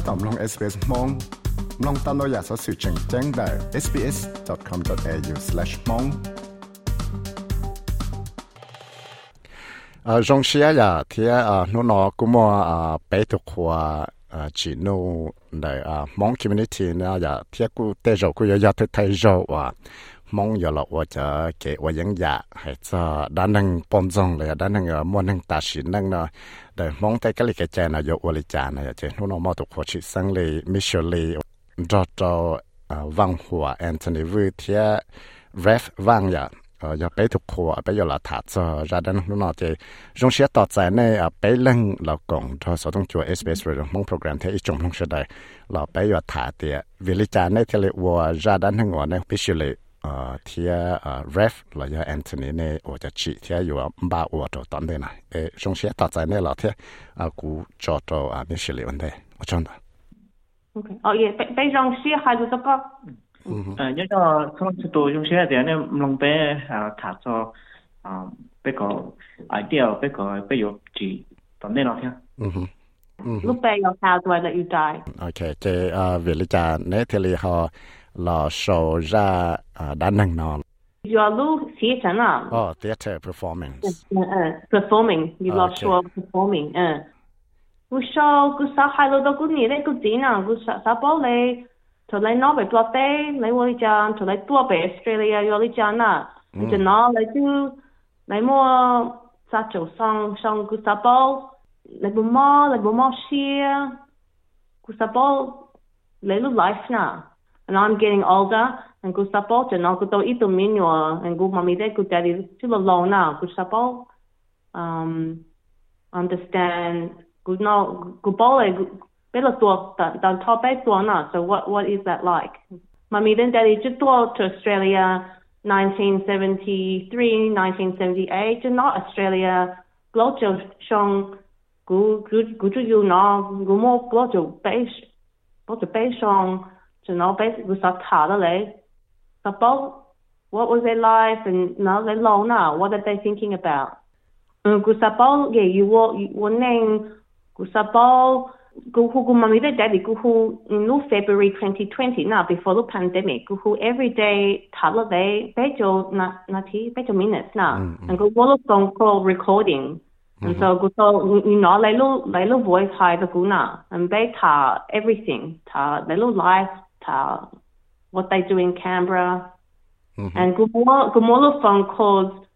ถ้าตอบลอง SBS มองลองตามเราอยากสอสื่อแจ้งแจ้งได้ sbs.com.au/mong อ่าจงเชียร์อย่าเทียอ่าโนนอกุมออ่าไปตุกหัวอ่าจีโนในอ่ามองคอมมูนิตี้นะอย่าเทียกูเตะจกูอย่าเทียไทยจว่ามองอย่่ละว่าจะเกว่ายังอยากให้จะด้านนึงปมจงเลยด้านนึงมวนนึงตาชินนึงเนาะแต่มองแต่ก็เลยกกใจนายกวลิจานะเจนู่นมอตุโคชิสังเลยมิเชลเลยดออวังหัวแอนโทนีวูเทียเรฟวังอย่าเอออย่าไปถูกขัวไปอย่าละถาจอราดันนู่นเจยงเชียต่อใจในเออไปเร่งเรากงทอสต้องจัวเอสเปซเรื่องมงโปรแกรมที่จงลงเสดเราไปอย่าถาเตียวิลิจาในเทเลวัวราดันหั้งหัวในพิชเล ờ thia ref là do Anthony nè ở cho chị thia dù ba ở chỗ tận đây này ê trong xe tạt tại nè là thia à cú cho cho à nên xử lý vấn đề ở trong đó ok ờ yeah bây bây trong xe hai đứa tao có ờ nhớ cho không chỉ tôi trong xe thì anh em lòng bé à thả cho à bé có idea bé có bé có chỉ tận đây là thia lúc bé có sao tôi là yêu trai ok cái à việc lý trả nè thì lý họ là sổ ra à, đa năng nó Your look theater now. Oh, theater performance. Uh, performing. You à, love okay. show performing. Uh. Gu show gu sa hai lo do gu ni le gu ji na gu sa sa bo le to le no be plot day le wo li jan to le tua be Australia yo li jan na. Gu jan na le tu le mo sa chou song song gu sa bo le bu mo le bu mo shia gu sa bo le lu life na. And I'm getting older and good support and kuto itu minua and good mommy there, good daddy still alone now, good support. Um understand good no good bole better tua than top eight tua So what what is that like? Mummy then daddy just tua to Australia 1973, 1978, and not Australia. Glojo shong good good good ju yu na gu mo glojo bei base, bei shong you know, basically start about what was their life and now they long now, what are they thinking about? February 2020 now before the pandemic every day they na na ti minutes now mm-hmm. and song call recording and so you know they they voice high the guna and they everything ta they life uh, what they do in Canberra. Mm-hmm. And Gumolo, Gumolo phone calls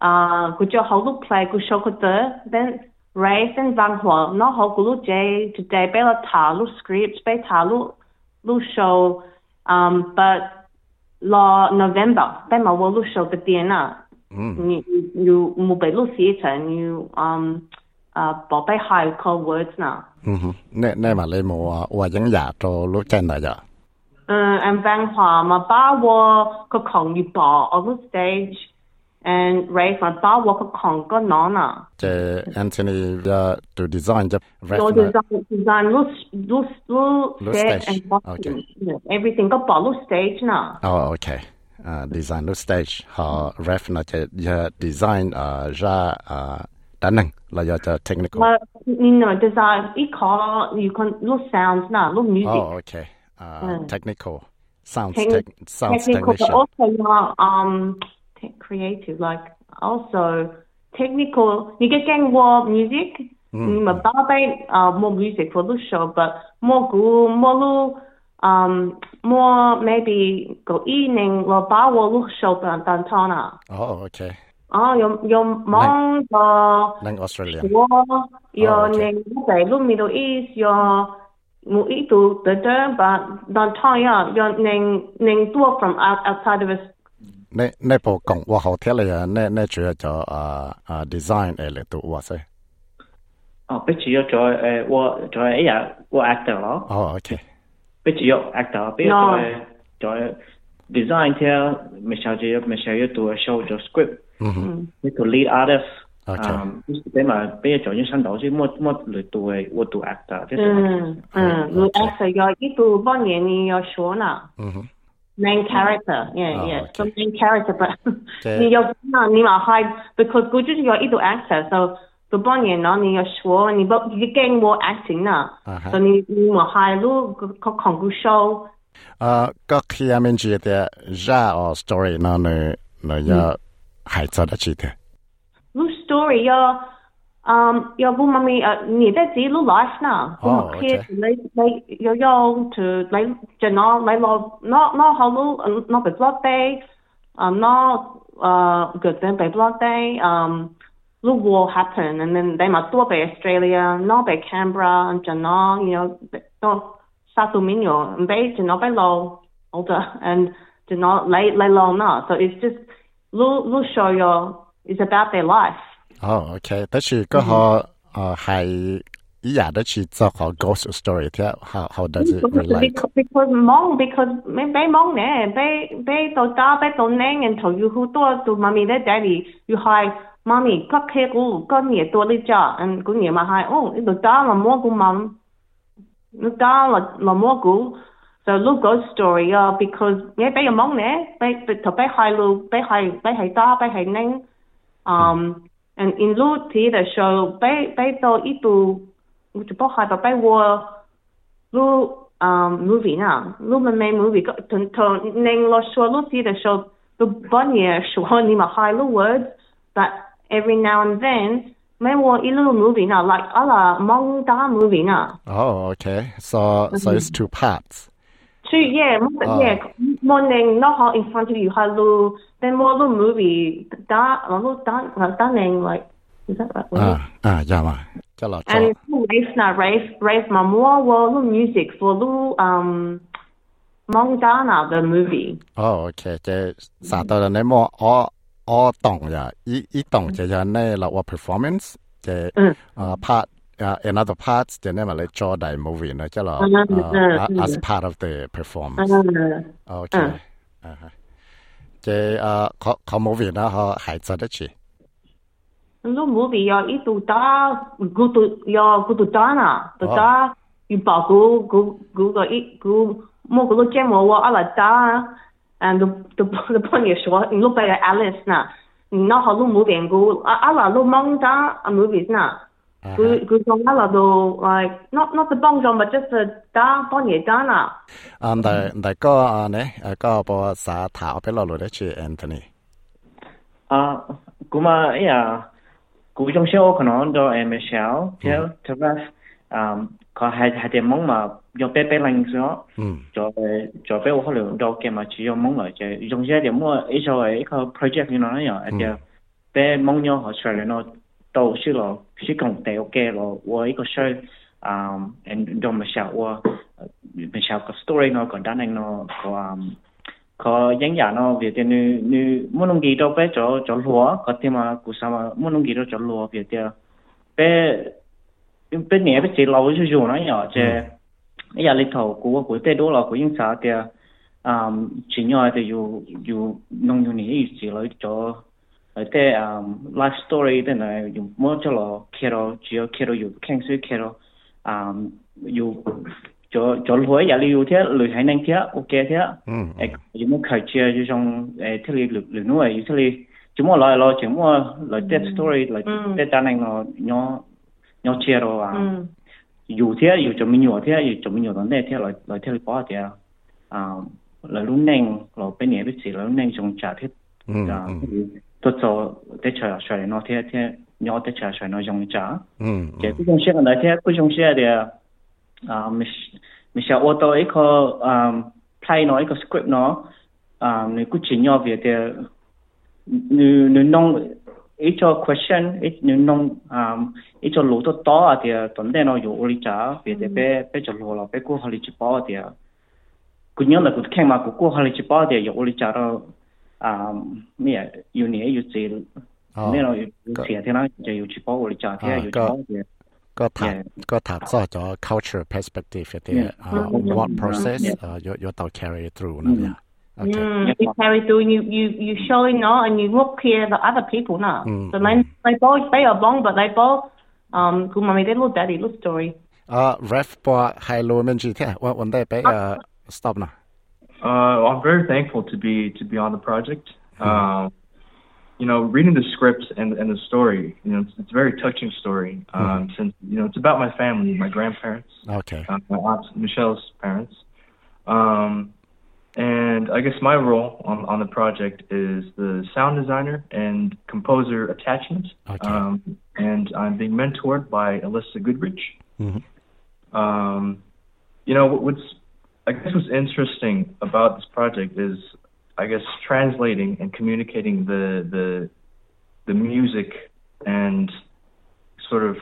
uh Gujo Holu play Gushoko De, then Race and Zhang Huo, no Hogulu J today Bela Talu scripts, Be Talu Lu show um but la November, Bema Wolu show the DNA. you You mm. you Mubelu theatre and you um uh Bobe High call words now. Mm-hmm. Ne ne ma le mo wa yang ya to lu chen da ya. Uh, and 嗯，and 文化嘛，把我个抗议包 on the stage and raise 嘛，把我个抗个哪呢？这 Anthony the to design 的 to design design 路路路 stage Everything costume everything 个包路 stage oh, Uh, design lúc stage How ref na? cái design uh, ra uh, đa là technical. Uh, you know, design ít you can look sounds na look music. Oh, okay. Uh, mm. technical sounds Technic- tec- sounds technical, technician. But also you are um creative like also technical. You get gang war music. Mm. Mm, Barbain, uh, more music for the show, but more gu, more um, more maybe go evening or ba wo show ban dan tana. Oh, okay. Oh, your your Hmong the uh, Australia. Yo ning Middle East, your mu itu tua from outside of us actor oh, actor design show script mm-hmm. mm. lead artist 嗯，咁嘛，俾阿左英生到，所以冇冇嚟做嘅我都阿得。嗯嗯，做 a c t 要依度半年你要学啦。嗯哼。main character，系系做 main character，但 你要你要咩？因为因为佢就是要做 actor，所以做半年咯，你要学，你不你跟我 acting 啦。啊所以你唔好喺度狂狂咁收。啊，嗰期我明记得，然之后 story 嗰度你要海查多几多。录 story 要，嗯，要不妈咪呃，你在自己录 live 呢？哦，OK。你你又要就你就拿你攞攞攞好錄，攞俾 blog day，啊攞呃個準備 blog day，嗯。look what happen? and then they might do by Australia, not be Canberra and Jana, you know, no Sato Minyo and they Jana be law older and Jana lay lay law na. So it's just look look show your is about their life. Oh, okay. That's you go ho uh hai yeah, that's you talk a ghost story. Yeah, how how does it relate? Because, because because mấy bé mong nè, bé bé tổ ta bé tổ neng and tổ you who tổ tổ mommy that daddy you hai mommy có khe gu có nhẹ tổ đi cha and cũng nhẹ mà hai oh tổ ta là mua của mom, tổ ta là là mua của So look ghost story uh, because yeah, bé mong nè, bé tổ bé hai lu bé hai bé hai ta bé hai neng Um and in Lu show 嗯，嗯，沿路睇嘅時候，俾俾到依度，我就不害怕俾我路。um, movie na. Lumen may movie ko ton ton neng lo shua Lu si the show the bunya shua ni ma hai lo words, but every now and then may wo ilu movie now, like ala mong da movie now. Oh, okay. So so it's two parts. Two yeah, oh. yeah. Ah. Morning not in front of you, hello then the movie 打，我都打，我打贏 like is that right? 啊啊，呀嘛，得啦。And ah, ah, race 嗱 race race 嘛，我我都 music 我都嗯。Montana um, the movie。哦，OK，即三到人你莫我我懂呀，一一懂就就呢落我 oh, performance 即啊 mm. uh, part 啊 uh, another parts 就呢咪你做大 movie 呢，即咯 ah, uh, as part of the performance。OK，啊哈。Uh-huh. 在呃，看看墓碑呢，哈还走得去。那墓碑要一座大，骨头要骨头大啦，不大。又包骨骨骨个一骨，莫个落建木窝阿拉大。嗯，都都都帮你说，你落拜个 Alice 呐，你那哈落墓碑骨，阿拉落墓葬啊，墓碑呐。Uh-huh. 그, 그 정말라도, like, not, not the bonjon, but just the da, bonye dana. Um, the, the go, uh, ne, go, bo, sa, ta, opelo, lo, de, chi, Anthony. Uh, kuma, yeah, cú trong xe ô nó do em Michelle, theo, theo um, có hai, hai tiền mong mà, do bé bé lành gió, ừ. cho, cho bé ô khả lượng đâu kèm mà chỉ do mong mà, cho, trong xe thì mua, ý cho ấy, có project, you know, yeah, bé mong nhau, Australia, nó, 都是了，是讲得 OK 了。我一个是啊，嗯，让们小我，们小个 story 呢，个单人呢，个啊，个人家呢，别的女女，莫弄几多别做做罗，个天嘛，古啥嘛，莫弄几多做罗，别的别别年别几老就做那样，这压力头，古我古太多了，古用啥的啊，只要的有有弄有你一起来做。te um life story te na yu mo chalo kero jio kero yu kengsu kero um yu cho cho lối ya li yu thế lười hay năng thế ok thế e yu mo khai chia yu trong e thế li lười lười nu e yu thế li chúng mo lo lo chúng mo lo death story lo te ta năng nó nhỏ nhỏ chia rồi à yu thế yu cho mình nhỏ thế yu cho mình nhỏ đó thế lo lo thế li bỏ thế à lo lúc năng lo bên nhà biết gì lo lúc năng trong trả thế 都做得出来出来，那天天鸟得出来出来，那用家。嗯。这不种些那天不种些的啊，没没像我到一个嗯，play 那一个 script 呢，啊，你估计鸟别的，你你弄一个 question，一你弄啊，一个路都多啊的，等待那有屋里家，别的别别就路了，别过好里去包的，姑娘那个看嘛，过好里去包的有屋里家了。啊咩要年要節，呢度要前天啦就要直播我哋就聽要直播嘅。個談個談咗咗 culture perspective 嗰啲啊，what uh, uh, mm-hmm. mm-hmm. process 啊，要要到 uh, mm-hmm. carry through 啦呀。Okay. You carry through, you you you showing on, and you look here the other people now. So my they both, they are long, but they both um, cũng mà mình daddy lúc story. À, ref bỏ hai lô mình chỉ thế, vấn đề bây giờ stop nào. Uh, I'm very thankful to be to be on the project. Um, you know, reading the script and and the story, you know, it's, it's a very touching story. Um, hmm Since you know, it's about my family, my grandparents, okay, uh, my aunt Michelle's parents, um, and I guess my role on on the project is the sound designer and composer attachment. Okay. Um, and I'm being mentored by Alyssa Goodrich. Mm-hmm. Um, you know what's I guess what's interesting about this project is, I guess, translating and communicating the the the music and sort of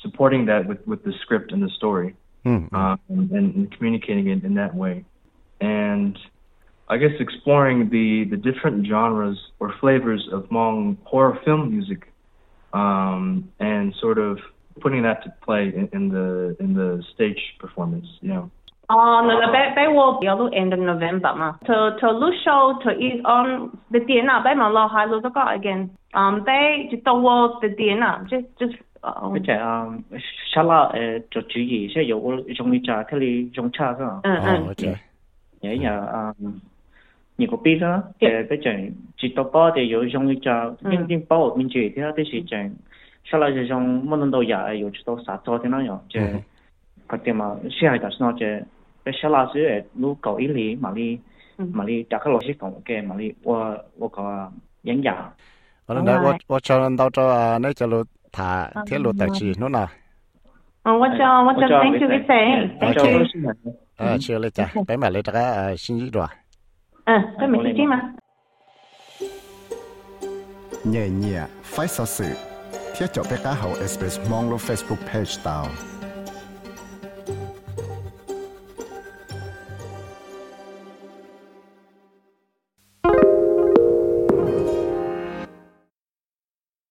supporting that with, with the script and the story mm-hmm. um, and, and, communicating it in that way. And I guess exploring the, the different genres or flavors of Hmong horror film music um, and sort of putting that to play in, in the in the stage performance, you know. Ờ, nó là bé bé wo yếu lúc end of November mà. Thờ thờ lúc show thờ is on the tiền à bé mà lo hai lúc đó again. Um, bé chỉ tàu wo the tiền à, just Bây giờ uh, um, sao là cho chú ý sẽ có trong cái trà trà thôi. Ừ ừ. Ờ, nhớ nhớ um, nhiều cái biết đó. Bây giờ chỉ tàu bao thì có trong cái trà, nhưng nhưng bao mình chỉ thì đó thì chẳng sao là trong mỗi lần đầu giờ có chỉ tàu sáu trò thế nào nhở? Chứ, cái mà xe hay đó nó chứ dưới cầu ý lý mà mà ừ. mà đi đi đi cái có 个小老师诶，如搞一里嘛哩嘛哩，大个老师讲嘅嘛哩，我我个营养。我谂我我 cho anh đâu cho anh nãy cho à, lụt thả ờ, thiết lụt tài chi nữa nè. Ờ, tôi cho tôi cho thank you cái Thank you. Ờ, ừ. chưa lấy trả, bé mẹ lấy trả cái à, xin gì rồi. Ờ, bé mẹ xin mà. Nhẹ nhẹ, phải sao sự. Thiết cho bé cá hậu SBS mong lo Facebook page tao.